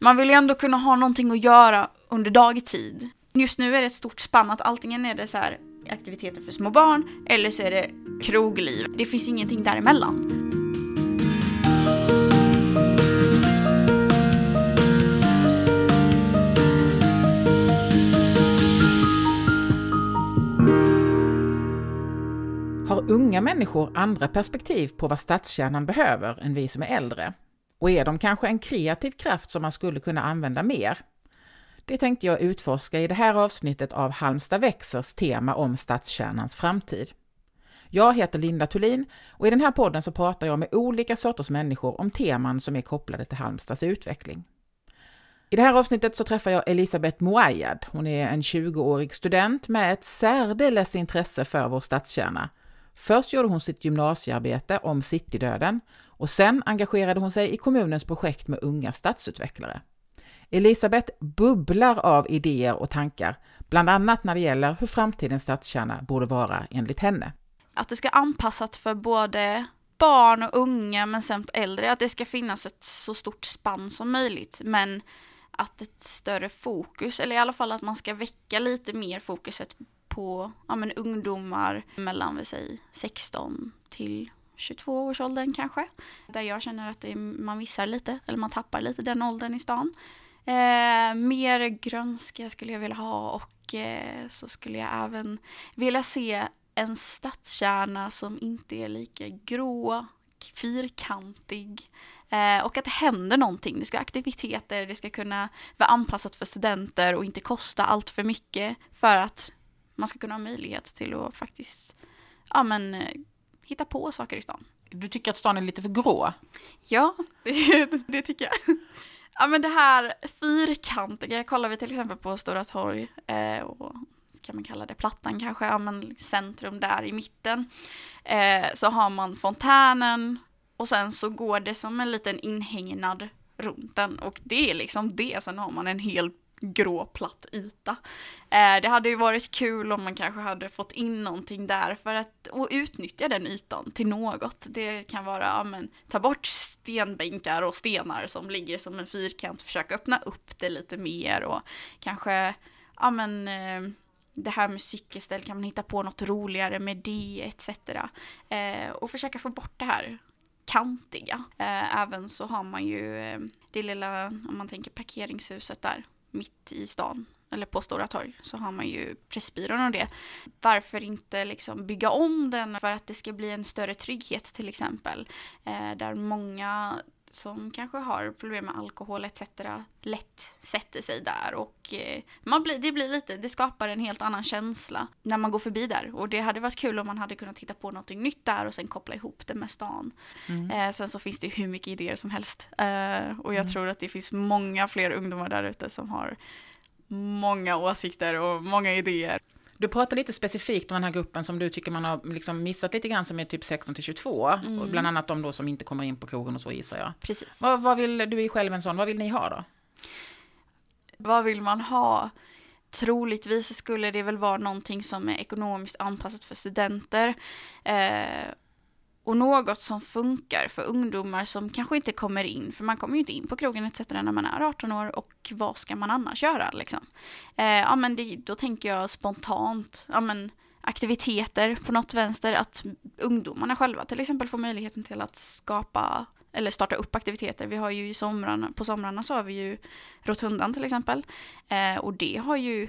man vill ju ändå kunna ha någonting att göra under dagtid. Just nu är det ett stort spann att antingen är det så här aktiviteter för små barn eller så är det krogliv. Det finns ingenting däremellan. Har unga människor andra perspektiv på vad stadskärnan behöver än vi som är äldre? Och är de kanske en kreativ kraft som man skulle kunna använda mer? Det tänkte jag utforska i det här avsnittet av Halmstad växers tema om stadskärnans framtid. Jag heter Linda Thulin och i den här podden så pratar jag med olika sorters människor om teman som är kopplade till Halmstads utveckling. I det här avsnittet så träffar jag Elisabeth Moayad. Hon är en 20-årig student med ett särdeles intresse för vår stadskärna. Först gjorde hon sitt gymnasiearbete om citydöden och sen engagerade hon sig i kommunens projekt med unga stadsutvecklare. Elisabeth bubblar av idéer och tankar, bland annat när det gäller hur framtidens stadskärna borde vara enligt henne. Att det ska anpassas för både barn och unga men samt äldre, att det ska finnas ett så stort spann som möjligt men att ett större fokus, eller i alla fall att man ska väcka lite mer fokuset på ja, men ungdomar mellan vi säger 16 till 22 års åldern kanske. Där jag känner att är, man missar lite, eller man tappar lite den åldern i stan. Eh, mer grönska skulle jag vilja ha och eh, så skulle jag även vilja se en stadskärna som inte är lika grå, fyrkantig eh, och att det händer någonting. Det ska vara aktiviteter, det ska kunna vara anpassat för studenter och inte kosta allt för mycket för att man ska kunna ha möjlighet till att faktiskt ja, men, eh, hitta på saker i stan. Du tycker att stan är lite för grå? Ja, det, det tycker jag. Ja men det här fyrkantiga kollar vi till exempel på Stora torg eh, och kan man kalla det plattan kanske, ja men centrum där i mitten. Eh, så har man fontänen och sen så går det som en liten inhägnad runt den och det är liksom det. Sen har man en hel grå platt yta. Eh, det hade ju varit kul om man kanske hade fått in någonting där för att och utnyttja den ytan till något. Det kan vara, ja, men, ta bort stenbänkar och stenar som ligger som en fyrkant, försöka öppna upp det lite mer och kanske, ja men, eh, det här med cykelställ, kan man hitta på något roligare med det etc. Eh, och försöka få bort det här kantiga. Eh, även så har man ju eh, det lilla, om man tänker parkeringshuset där, mitt i stan eller på Stora torg så har man ju Pressbyrån och det. Varför inte liksom bygga om den för att det ska bli en större trygghet till exempel. Eh, där många som kanske har problem med alkohol etc. lätt sätter sig där och eh, man blir, det blir lite, det skapar en helt annan känsla när man går förbi där och det hade varit kul om man hade kunnat titta på någonting nytt där och sen koppla ihop det med stan. Mm. Eh, sen så finns det hur mycket idéer som helst eh, och jag mm. tror att det finns många fler ungdomar där ute som har många åsikter och många idéer. Du pratar lite specifikt om den här gruppen som du tycker man har liksom missat lite grann som är typ 16 till 22. Mm. Och bland annat de då som inte kommer in på krogen och så gissar jag. Precis. Vad, vad vill, du är själv en sån, vad vill ni ha då? Vad vill man ha? Troligtvis skulle det väl vara någonting som är ekonomiskt anpassat för studenter. Eh, och något som funkar för ungdomar som kanske inte kommer in, för man kommer ju inte in på krogen etc. när man är 18 år och vad ska man annars göra liksom? Eh, ja men det, då tänker jag spontant, ja men aktiviteter på något vänster, att ungdomarna själva till exempel får möjligheten till att skapa eller starta upp aktiviteter. Vi har ju i somrarna, på somrarna så har vi ju Rotundan till exempel. Eh, och det har ju,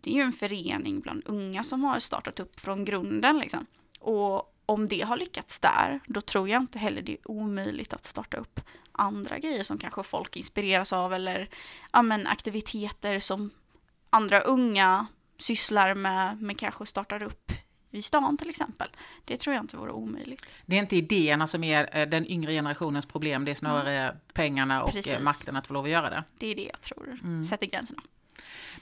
det är ju en förening bland unga som har startat upp från grunden liksom. Och om det har lyckats där, då tror jag inte heller det är omöjligt att starta upp andra grejer som kanske folk inspireras av eller ja, men, aktiviteter som andra unga sysslar med, men kanske startar upp i stan till exempel. Det tror jag inte vore omöjligt. Det är inte idéerna som är eh, den yngre generationens problem, det är snarare mm. pengarna och eh, Precis. makten att få lov att göra det. Det är det jag tror mm. sätter gränserna.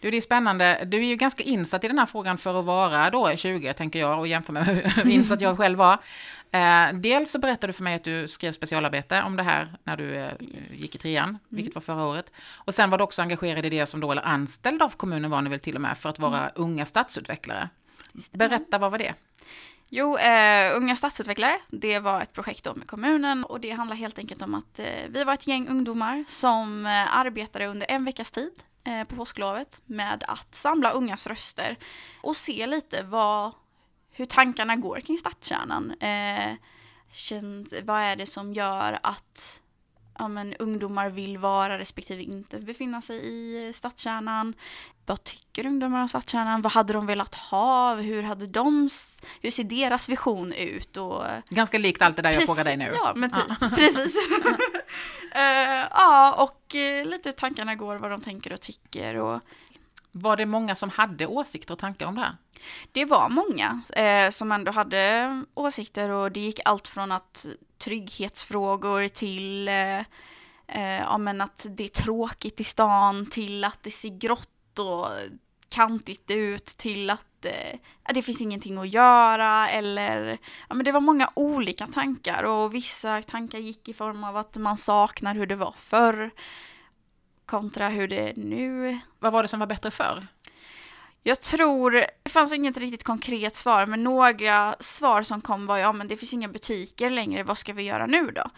Du, det är spännande. Du är ju ganska insatt i den här frågan för att vara då 20, tänker jag, och jämför med hur insatt jag själv var. Eh, dels så berättade du för mig att du skrev specialarbete om det här när du eh, gick i trean, mm. vilket var förra året. Och sen var du också engagerad i det som då, eller anställd av kommunen var ni väl till och med, för att vara mm. unga stadsutvecklare. Berätta, vad var det? Jo, eh, Unga stadsutvecklare, det var ett projekt då med kommunen och det handlar helt enkelt om att eh, vi var ett gäng ungdomar som eh, arbetade under en veckas tid på påsklovet med att samla ungas röster och se lite vad, hur tankarna går kring stadskärnan. Eh, känt, vad är det som gör att ja, men, ungdomar vill vara respektive inte befinna sig i stadskärnan. Vad tycker ungdomar om stadskärnan? Vad hade de velat ha? Hur, hade de, hur ser deras vision ut? Och, Ganska likt allt det där jag precis, frågar dig nu. Ja, men typ. Ja. Precis. uh, ja, och uh, lite hur tankarna går, vad de tänker och tycker. Och, var det många som hade åsikter och tankar om det här? Det var många eh, som ändå hade åsikter och det gick allt från att trygghetsfrågor till ja, men att det är tråkigt i stan till att det ser grått och kantigt ut till att eh, det finns ingenting att göra eller ja, men det var många olika tankar och vissa tankar gick i form av att man saknar hur det var förr kontra hur det är nu. Vad var det som var bättre förr? Jag tror, det fanns inget riktigt konkret svar, men några svar som kom var ja men det finns inga butiker längre, vad ska vi göra nu då?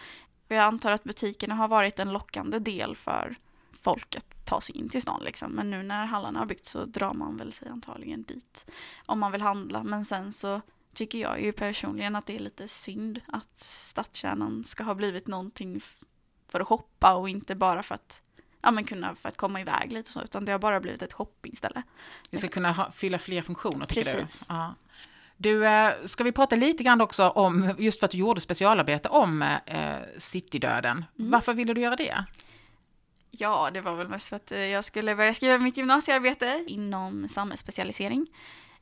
Jag antar att butikerna har varit en lockande del för folk att ta sig in till stan liksom. Men nu när hallarna har byggts så drar man väl sig antagligen dit om man vill handla. Men sen så tycker jag ju personligen att det är lite synd att stadskärnan ska ha blivit någonting för att shoppa och inte bara för att ja, men kunna för att komma iväg lite så, utan det har bara blivit ett shoppingställe. Vi ska kunna ha, fylla fler funktioner, tycker Precis. du? Ja. Du, eh, ska vi prata lite grann också om, just för att du gjorde specialarbete om eh, citydöden. Mm. Varför ville du göra det? Ja, det var väl mest för att eh, jag skulle börja skriva mitt gymnasiearbete inom samhällsspecialisering.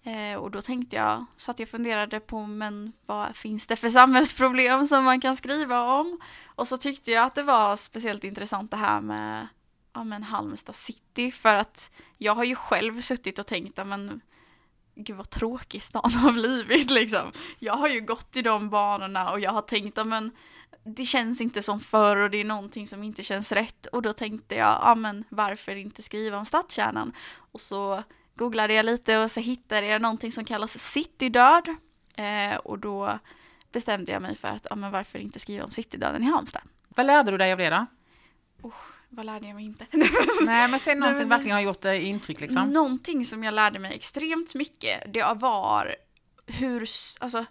Eh, och då tänkte jag, så att jag funderade på, men vad finns det för samhällsproblem som man kan skriva om? Och så tyckte jag att det var speciellt intressant det här med ja, men Halmstad city för att jag har ju själv suttit och tänkt att men gud vad tråkig stan har blivit liksom. Jag har ju gått i de banorna och jag har tänkt att men det känns inte som förr och det är någonting som inte känns rätt och då tänkte jag, ja men varför inte skriva om stadskärnan? Och så googlade jag lite och så hittade jag någonting som kallas citydöd eh, och då bestämde jag mig för att, ja men varför inte skriva om citydöden i Halmstad? Vad lärde du dig av det då? Oh, vad lärde jag mig inte? Nej, men säg någonting som verkligen har gjort intryck liksom. Någonting som jag lärde mig extremt mycket, det var hur, alltså,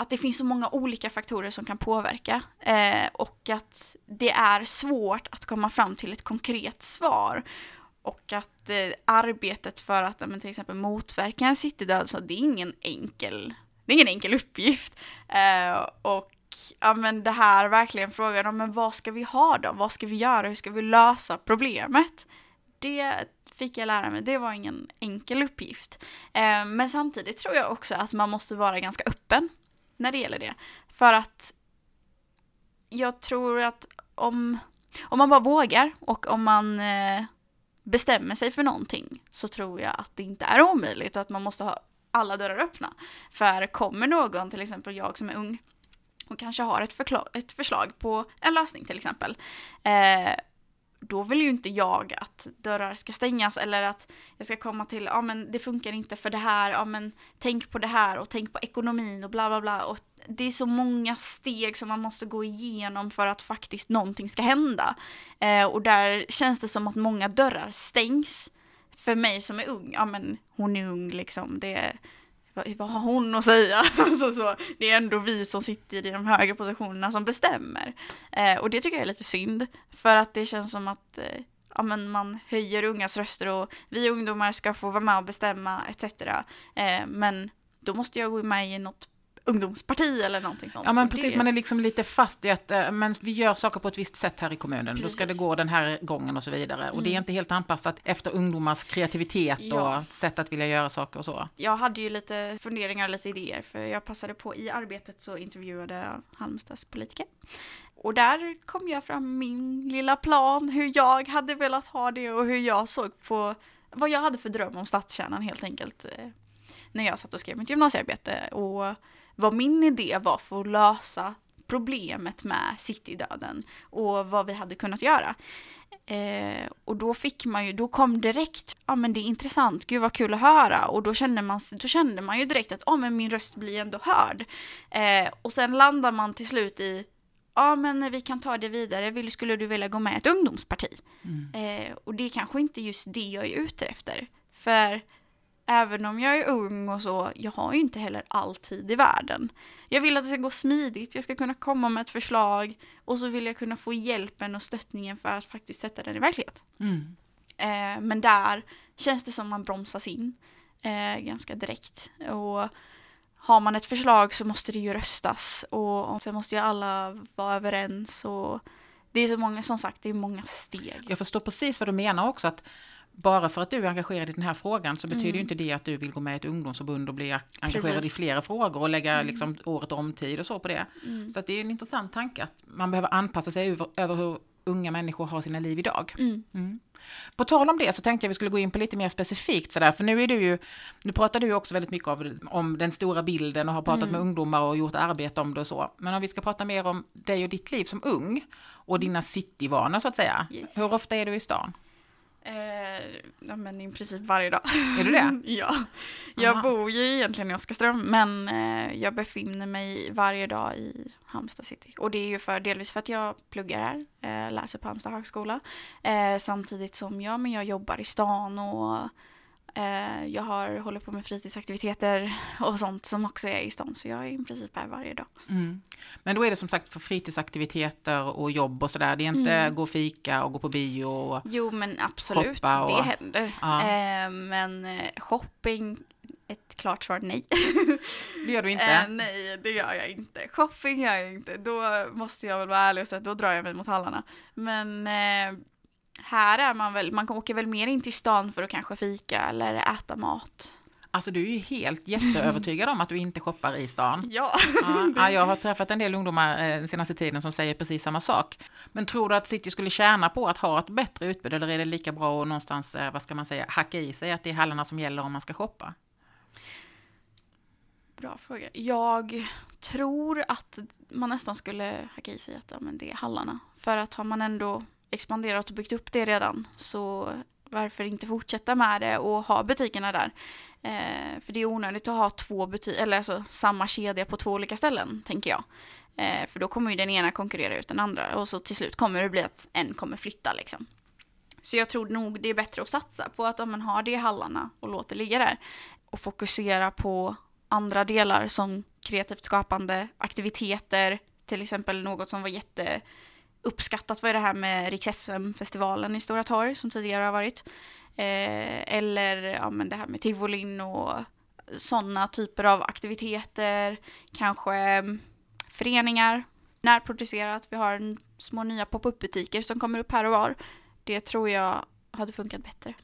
att det finns så många olika faktorer som kan påverka eh, och att det är svårt att komma fram till ett konkret svar. Och att eh, arbetet för att men, till exempel motverka en citydöd, så det är ingen enkel, det är ingen enkel uppgift. Eh, och ja men det här verkligen frågan om men vad ska vi ha då? Vad ska vi göra? Hur ska vi lösa problemet? Det fick jag lära mig, det var ingen enkel uppgift. Eh, men samtidigt tror jag också att man måste vara ganska öppen när det gäller det. För att jag tror att om, om man bara vågar och om man eh, bestämmer sig för någonting så tror jag att det inte är omöjligt och att man måste ha alla dörrar öppna. För kommer någon, till exempel jag som är ung, och kanske har ett, ett förslag på en lösning till exempel, eh, då vill ju inte jag att dörrar ska stängas eller att jag ska komma till, ja men det funkar inte för det här, ja men tänk på det här och tänk på ekonomin och bla bla bla. Och det är så många steg som man måste gå igenom för att faktiskt någonting ska hända. Eh, och där känns det som att många dörrar stängs. För mig som är ung, ja men hon är ung liksom, det vad, vad har hon att säga? alltså så, det är ändå vi som sitter i de högre positionerna som bestämmer. Eh, och det tycker jag är lite synd, för att det känns som att eh, ja, men man höjer ungas röster och vi ungdomar ska få vara med och bestämma etc. Eh, men då måste jag gå med i något ungdomsparti eller någonting sånt. Ja men precis, det... man är liksom lite fast i att äh, men vi gör saker på ett visst sätt här i kommunen, precis. då ska det gå den här gången och så vidare. Mm. Och det är mm. inte helt anpassat efter ungdomars kreativitet ja. och sätt att vilja göra saker och så. Jag hade ju lite funderingar och lite idéer, för jag passade på i arbetet så intervjuade jag Halmstads politiker. Och där kom jag fram min lilla plan, hur jag hade velat ha det och hur jag såg på vad jag hade för dröm om stadskärnan helt enkelt. Eh, när jag satt och skrev mitt gymnasiearbete. Och vad min idé var för att lösa problemet med citydöden och vad vi hade kunnat göra. Eh, och då fick man ju, då kom direkt, ja men det är intressant, gud vad kul att höra. Och då kände man, då kände man ju direkt att, ja men min röst blir ändå hörd. Eh, och sen landar man till slut i, ja men vi kan ta det vidare, Vill, skulle du vilja gå med i ett ungdomsparti? Mm. Eh, och det är kanske inte just det jag är ute efter. För även om jag är ung och så, jag har ju inte heller all tid i världen. Jag vill att det ska gå smidigt, jag ska kunna komma med ett förslag och så vill jag kunna få hjälpen och stöttningen för att faktiskt sätta den i verklighet. Mm. Eh, men där känns det som man bromsas in eh, ganska direkt. Och har man ett förslag så måste det ju röstas och, och sen måste ju alla vara överens och det är så många, som sagt, det är många steg. Jag förstår precis vad du menar också, att bara för att du är engagerad i den här frågan så betyder mm. inte det att du vill gå med i ett ungdomsförbund och bli engagerad Precis. i flera frågor och lägga mm. liksom, året om tid och så på det. Mm. Så det är en intressant tanke att man behöver anpassa sig över, över hur unga människor har sina liv idag. Mm. mm. På tal om det så tänkte jag vi skulle gå in på lite mer specifikt sådär, för nu är du ju, nu pratar du ju också väldigt mycket om, om den stora bilden och har pratat mm. med ungdomar och gjort arbete om det och så. Men om vi ska prata mer om dig och ditt liv som ung och dina cityvanor så att säga. Yes. Hur ofta är du i stan? Eh, ja, men i princip varje dag. Är du det? ja. Jag Aha. bor ju egentligen i Oskarström men eh, jag befinner mig varje dag i Halmstad city. Och det är ju för, delvis för att jag pluggar här, eh, läser på Halmstad högskola. Eh, samtidigt som jag, men jag jobbar i stan och jag har, håller på med fritidsaktiviteter och sånt som också är i stan, så jag är i princip här varje dag. Mm. Men då är det som sagt för fritidsaktiviteter och jobb och sådär, det är inte mm. gå och fika och gå på bio och Jo men absolut, och... det händer. Ja. Eh, men eh, shopping, ett klart svar nej. Det gör du inte? Eh, nej, det gör jag inte. Shopping gör jag inte. Då måste jag väl vara ärlig och säga att då drar jag mig mot hallarna. Men eh, här är man väl, man åker väl mer in till stan för att kanske fika eller äta mat. Alltså du är ju helt jätteövertygad om att du inte shoppar i stan. Ja. ja. Jag har träffat en del ungdomar eh, den senaste tiden som säger precis samma sak. Men tror du att City skulle tjäna på att ha ett bättre utbud eller är det lika bra att någonstans, eh, vad ska man säga, hacka i sig att det är hallarna som gäller om man ska shoppa? Bra fråga. Jag tror att man nästan skulle hacka i sig att ja, men det är hallarna. För att har man ändå expanderat och byggt upp det redan. Så varför inte fortsätta med det och ha butikerna där? Eh, för det är onödigt att ha två butiker, eller alltså samma kedja på två olika ställen, tänker jag. Eh, för då kommer ju den ena konkurrera ut den andra och så till slut kommer det bli att en kommer flytta liksom. Så jag tror nog det är bättre att satsa på att om man har det i hallarna och låter ligga där och fokusera på andra delar som kreativt skapande, aktiviteter, till exempel något som var jätte uppskattat var det här med Rix FM-festivalen i Stora Torg som tidigare har varit. Eh, eller ja, men det här med tivolin och sådana typer av aktiviteter. Kanske mm, föreningar, närproducerat. Vi har små nya pop-up-butiker som kommer upp här och var. Det tror jag hade funkat bättre.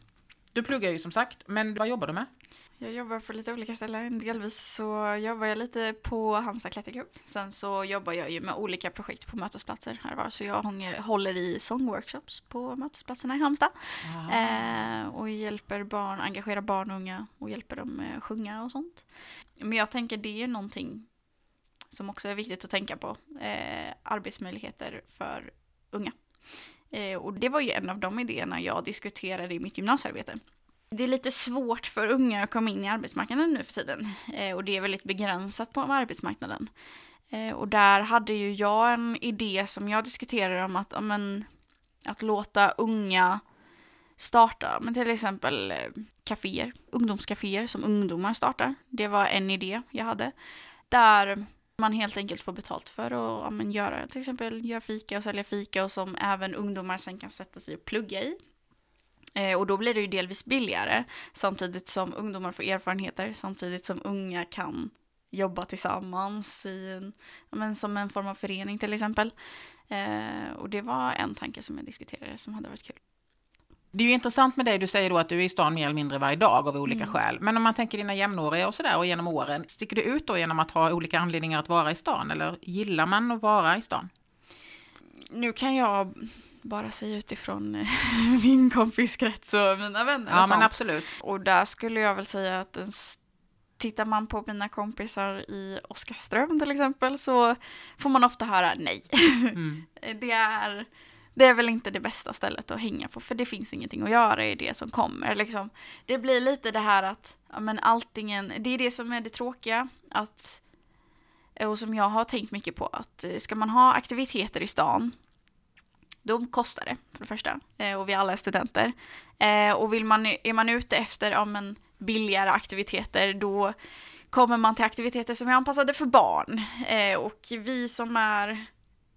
Du pluggar ju som sagt, men vad jobbar du med? Jag jobbar på lite olika ställen. Delvis så jobbar jag lite på Halmstad klätterklubb. Sen så jobbar jag ju med olika projekt på mötesplatser här var. Så jag håller i sångworkshops på mötesplatserna i Halmstad. Eh, och hjälper barn, engagerar barn och unga och hjälper dem med att sjunga och sånt. Men jag tänker det är någonting som också är viktigt att tänka på. Eh, arbetsmöjligheter för unga. Eh, och det var ju en av de idéerna jag diskuterade i mitt gymnasiearbete det är lite svårt för unga att komma in i arbetsmarknaden nu för tiden. Eh, och det är väldigt begränsat på arbetsmarknaden. Eh, och där hade ju jag en idé som jag diskuterade om att, amen, att låta unga starta, men till exempel eh, kaféer, ungdomskaféer som ungdomar startar. Det var en idé jag hade. Där man helt enkelt får betalt för att ja, men, göra, till exempel göra fika och sälja fika och som även ungdomar sen kan sätta sig och plugga i. Eh, och då blir det ju delvis billigare samtidigt som ungdomar får erfarenheter samtidigt som unga kan jobba tillsammans i en, men som en form av förening till exempel. Eh, och det var en tanke som jag diskuterade som hade varit kul. Det är ju intressant med dig, du säger då att du är i stan mer eller mindre varje dag av olika mm. skäl. Men om man tänker dina jämnåriga och sådär och genom åren, sticker du ut då genom att ha olika anledningar att vara i stan eller gillar man att vara i stan? Nu kan jag bara säga utifrån eh, min kompiskrets och mina vänner ja, och sånt. men absolut. Och där skulle jag väl säga att en, tittar man på mina kompisar i Oskarström till exempel så får man ofta höra nej. Mm. det är det är väl inte det bästa stället att hänga på för det finns ingenting att göra i det som kommer. Liksom. Det blir lite det här att ja, men alltingen, det är det som är det tråkiga. Att, eh, och som jag har tänkt mycket på att eh, ska man ha aktiviteter i stan då kostar det för det första. Eh, och vi alla är studenter. Och vill man, är man ute efter ja, men, billigare aktiviteter då kommer man till aktiviteter som är anpassade för barn. Och vi som är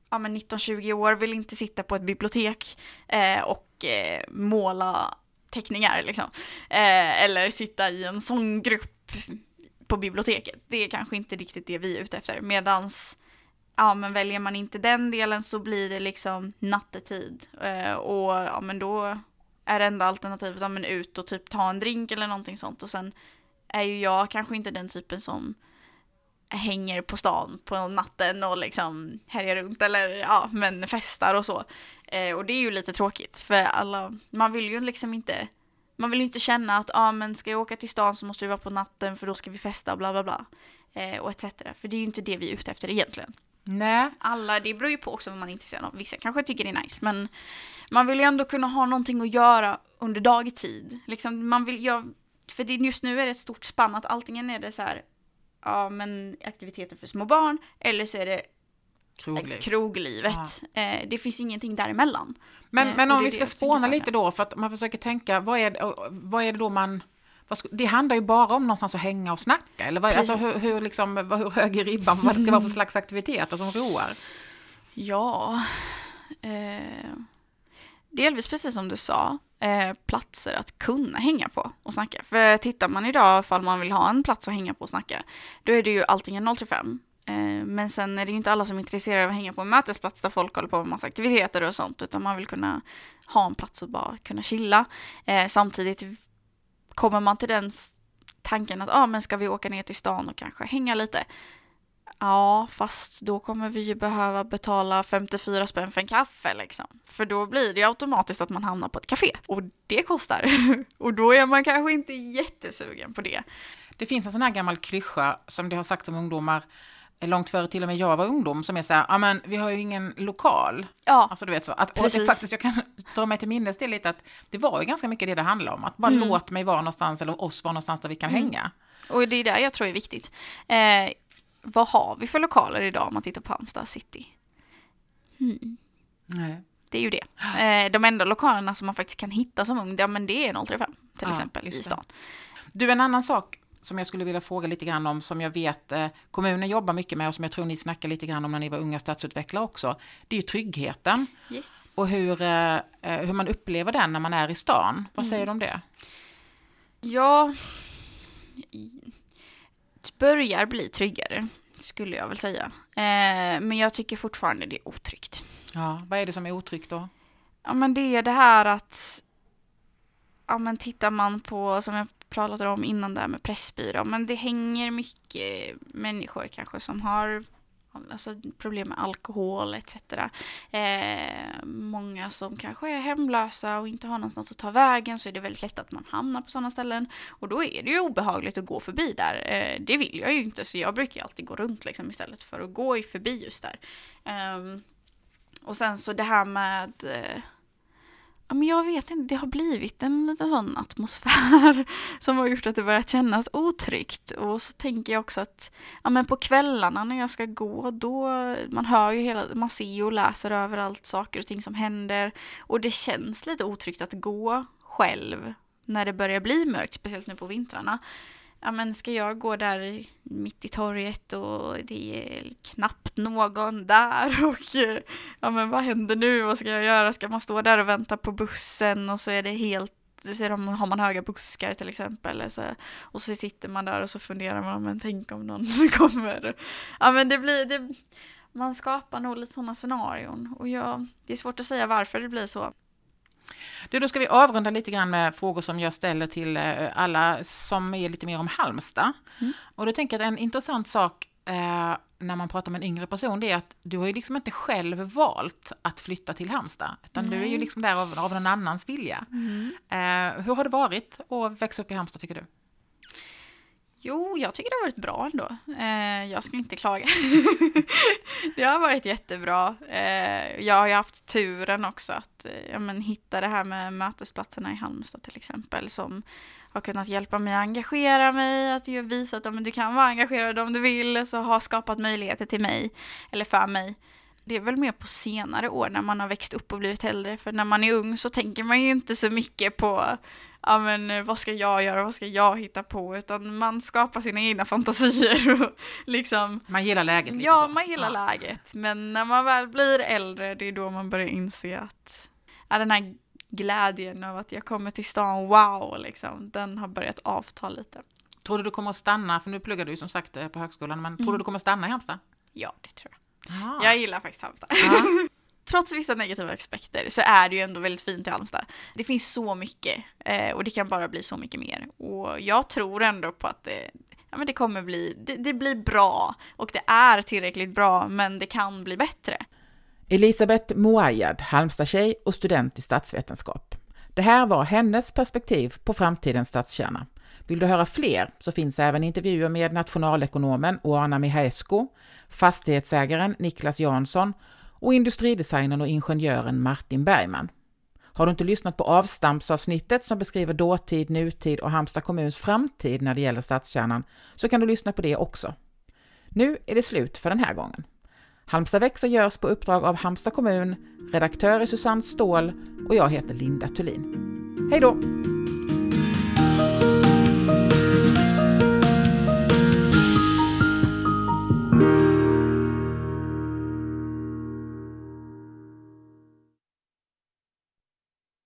ja, 19-20 år vill inte sitta på ett bibliotek eh, och eh, måla teckningar liksom. Eh, eller sitta i en sånggrupp på biblioteket. Det är kanske inte riktigt det vi är ute efter. Medans ja men väljer man inte den delen så blir det liksom nattetid. Eh, och ja men då är det enda alternativet, ja men ut och typ ta en drink eller någonting sånt. Och sen är ju jag kanske inte den typen som hänger på stan på natten och liksom härjar runt eller ja, men festar och så. Eh, och det är ju lite tråkigt för alla, man vill ju liksom inte, man vill ju inte känna att ja men ska jag åka till stan så måste vi vara på natten för då ska vi festa bla bla bla. Eh, och etc. För det är ju inte det vi är ute efter egentligen. Nej. Alla, det beror ju på också vad man är intresserad av. Vissa kanske tycker det är nice, men man vill ju ändå kunna ha någonting att göra under dagtid. Liksom, man vill, jag, för det, just nu är det ett stort spann att antingen är det så här, ja men aktiviteter för små barn, eller så är det Krogliv. kroglivet. Eh, det finns ingenting däremellan. Men, Eh, men om vi ska spåna lite då, för att man försöker tänka, vad är, det- vad är det då man... Det handlar ju bara om någonstans att hänga och snacka, eller vad, alltså hur, hur, liksom, hur hög är ribban vad det ska vara för slags aktiviteter som roar? Ja, eh, delvis precis som du sa, eh, platser att kunna hänga på och snacka. För tittar man idag ifall man vill ha en plats att hänga på och snacka, då är det ju antingen 035 eh, men sen är det ju inte alla som är intresserade av att hänga på en mötesplats där folk håller på med massa aktiviteter och sånt, utan man vill kunna ha en plats och bara kunna chilla. Eh, samtidigt kommer man till den tanken att ah, men ska vi åka ner till stan och kanske hänga lite? Ja, fast då kommer vi ju behöva betala 54 spänn för en kaffe liksom. För då blir det ju automatiskt att man hamnar på ett café. Och det kostar. och då är man kanske inte jättesugen på det. Det finns en sån här gammal klyscha som det har sagts om ungdomar eh, långt före till och med jag var ungdom, som är så här, ja men vi har ju ingen lokal. Ja, Alltså du vet så, att, och det Precis. faktiskt, jag kan dra mig till minnes det lite, att det var ju ganska mycket det det handlade om, att bara Mm. låt mig vara någonstans, eller oss vara någonstans där vi kan hänga. och det är där jag tror är viktigt. Eh, vad har vi för lokaler idag om man tittar på Halmstad city? Hmm. Nej. Det är ju det. Eh, de enda lokalerna som man faktiskt kan hitta som ung, ja, men det är 035 till Ja, exempel i det. stan. Du, en annan sak som jag skulle vilja fråga lite grann om, som jag vet eh, kommunen jobbar mycket med och som jag tror ni snackar lite grann om när ni var unga stadsutvecklare också, det är ju tryggheten Yes. och hur, eh, hur man upplever den när man är i stan. Vad säger du om det? Ja, börjar bli tryggare, skulle jag väl säga. Eh, men jag tycker fortfarande det är otryggt. Ja, vad är det som är otryggt då? Ja, men det är det här att, ja men tittar man på, som jag pratade om innan där med Pressbyrå, men det hänger mycket människor kanske som har alltså, problem med alkohol etc. Eh, många som kanske är hemlösa och inte har någonstans att ta vägen så är det väldigt lätt att man hamnar på sådana ställen. Och då är det ju obehagligt att gå förbi där. Eh, det vill jag ju inte så jag brukar alltid gå runt liksom, istället för att gå förbi just där. Eh, och sen så det här med eh, Ja, men jag vet inte, det har blivit en liten sån atmosfär som har gjort att det börjat kännas otryggt. Och så tänker jag också att ja, men på kvällarna när jag ska gå, då man hör ju hela, man ser ju och läser överallt saker och ting som händer. Och det känns lite otryggt att gå själv när det börjar bli mörkt, speciellt nu på vintrarna. Ja, men ska jag gå där mitt i torget och det är knappt någon där och ja men vad händer nu, vad ska jag göra, ska man stå där och vänta på bussen och så är det helt så de, har man höga buskar till exempel så, och så sitter man där och så funderar man, men tänk om någon kommer. Ja men det blir, det, man skapar nog lite sådana scenarion och jag, det är svårt att säga varför det blir så. Du, då ska vi avrunda lite grann med frågor som jag ställer till eh, alla som är lite mer om Halmstad. Mm. Och då tänker jag att en intressant sak eh, när man pratar med en yngre person, det är att du har ju liksom inte själv valt att flytta till Halmstad, utan du är ju Nej. liksom där av, av någon annans vilja. Eh, hur har det varit att växa upp i Halmstad, tycker du? Jo, jag tycker det har varit bra ändå. Eh, jag ska inte klaga. det har varit jättebra. Eh, jag har ju haft turen också att eh, ja, men, hitta det här med mötesplatserna i Halmstad till exempel som har kunnat hjälpa mig att engagera mig, att visa att ja, du kan vara engagerad om du vill, så har skapat möjligheter till mig, eller för mig. Det är väl mer på senare år när man har växt upp och blivit äldre, för när man är ung så tänker man ju inte så mycket på ja men eh, vad ska jag göra, vad ska jag hitta på, utan man skapar sina egna fantasier och liksom. Man gillar läget lite Ja, så. man gillar ja. läget, men när man väl blir äldre, det är då man börjar inse att, ja, den här glädjen av att jag kommer till stan, wow, liksom, den har börjat avta lite. Tror du du kommer att stanna, för nu pluggar du som sagt eh, på högskolan, men tror du Mm. du kommer att stanna i Halmstad? Ja, det tror jag. Ja. Jag gillar faktiskt Halmstad. Ja. Trots vissa negativa aspekter så är det ju ändå väldigt fint i Halmstad. Det finns så mycket eh, och det kan bara bli så mycket mer. Och jag tror ändå på att det, ja, men det kommer bli, det, det blir bra och det är tillräckligt bra men det kan bli bättre. Elisabeth Moayad, Halmstad-tjej och student i statsvetenskap. Det här var hennes perspektiv på framtidens stadskärna. Vill du höra fler så finns även intervjuer med nationalekonomen Oana Mihaescu, fastighetsägaren Niklas Jansson och industridesignern och ingenjören Martin Bergman. Har du inte lyssnat på avstampsavsnittet som beskriver dåtid, nutid och Halmstad kommuns framtid när det gäller stadskärnan så kan du lyssna på det också. Nu är det slut för den här gången. Halmstad växer görs på uppdrag av Halmstad kommun, redaktör är Susanne Ståhl och jag heter Linda Thulin. Hej då!